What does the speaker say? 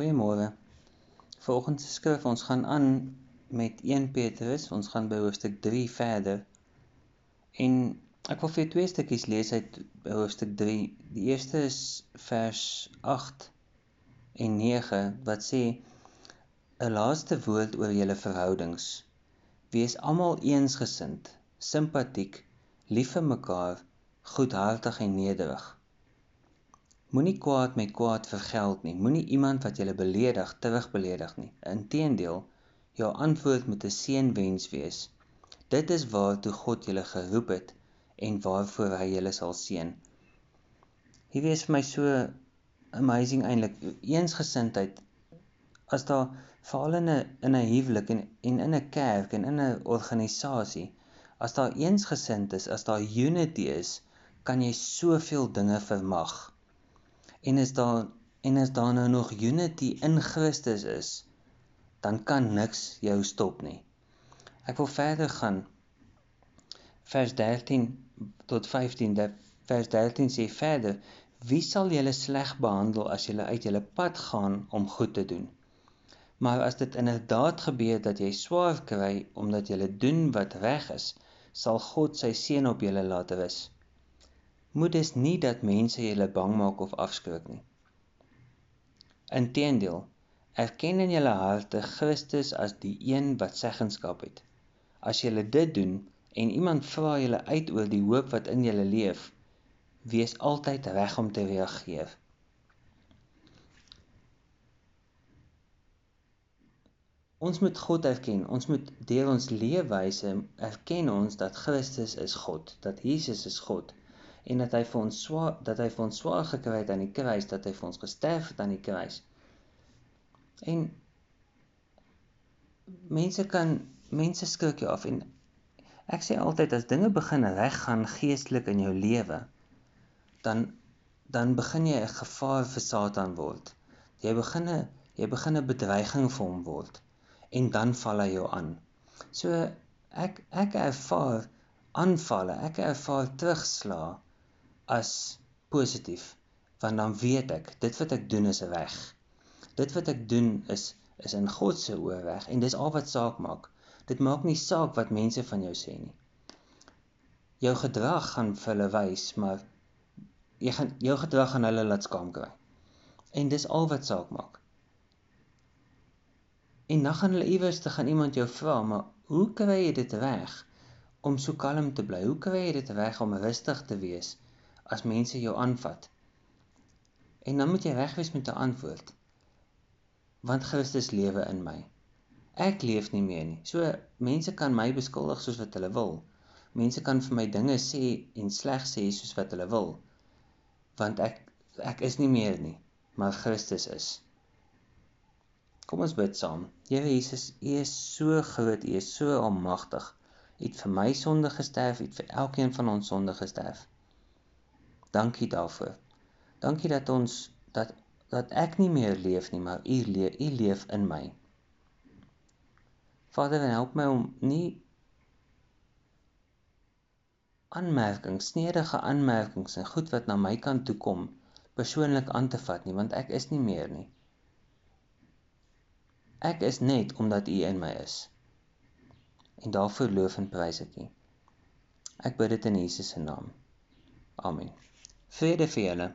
Goeiemôre. Vanoggend se skrif ons gaan aan met 1 Petrus. Ons gaan by hoofstuk 3 verder. En ek wil vir twee stukkies lees uit hoofstuk 3. Die eerste is vers 8 en 9 wat sê 'n laaste woord oor julle verhoudings. Wees almal eensgesind, simpatiek, lief vir mekaar, goedhartig en nederig. Moenie kwaad met kwaad vergeld nie. Moenie iemand wat jy beledig terugbeledig nie. Inteendeel, jou antwoord moet 'n seënwens wees. Dit is waartoe God julle geroep het en waarvoor hy julle sal seën. Hierdie is vir my so amazing eintlik. Eensgesindheid as daar veral in 'n in 'n huwelik en en in 'n kerk en in 'n organisasie, as daar eensgesind is, as daar unity is, kan jy soveel dinge vermag en is daar en as daar nou nog unity in Christus is, dan kan niks jou stop nie. Ek wil verder gaan. Vers 13 tot 15. Vers 13 sê verder: Wie sal julle sleg behandel as julle uit julle pad gaan om goed te doen? Maar as dit inderdaad gebeur dat jy swaar kry omdat jy doen wat reg is, sal God sy seën op julle laat rus moet dus nie dat mense julle bang maak of afskrik nie. Inteendeel, erken in julle harte Christus as die een wat seggenskap het. As julle dit doen en iemand vra julle uit oor die hoop wat in julle leef, wees altyd reg om te reageer. Ons moet God erken. Ons moet deur ons leefwyse erken ons dat Christus is God, dat Jesus is God en dat hy vir ons swaar dat hy vir ons swaar gekry het aan die kruis, dat hy vir ons gesterf het aan die kruis. En mense kan mense skrik jou af en ek sê altyd as dinge begin reggaan geestelik in jou lewe, dan dan begin jy 'n gevaar vir Satan word. Jy begin jy begin 'n bedreiging vir hom word en dan val hy jou aan. So ek ek ervaar aanvalle, ek ervaar terugslag as positief want dan weet ek dit wat ek doen is reg. Dit wat ek doen is is in God se oë reg en dis al wat saak maak. Dit maak nie saak wat mense van jou sê nie. Jou gedrag gaan vir hulle wys, maar jy gaan jou gedrag gaan hulle laat skaam kry. En dis al wat saak maak. En dan gaan hulle iewers te gaan iemand jou vra, maar hoe kry jy dit reg om so kalm te bly? Hoe kry jy dit reg om rustig te wees? As mense jou aanvat. En dan moet jy reg wees met 'n antwoord. Want Christus lewe in my. Ek leef nie meer nie. So mense kan my beskuldig soos wat hulle wil. Mense kan vir my dinge sê en sleg sê soos wat hulle wil. Want ek ek is nie meer nie, maar Christus is. Kom ons bid saam. Here Jesus, U is so groot, U is so almagtig. U het vir my sonde gesterf, U het vir elkeen van ons sonde gesterf. Dankie daarvoor. Dankie dat ons dat dat ek nie meer leef nie, maar U leef, U leef in my. Vader, help my om nie aanmerkings, snedige aanmerkings en goed wat na my kant toe kom, persoonlik aan te vat nie, want ek is nie meer nie. Ek is net omdat U in my is. En daarvoor loof en prys ek U. Ek bid dit in Jesus se naam. Amen. Vrede vir julle.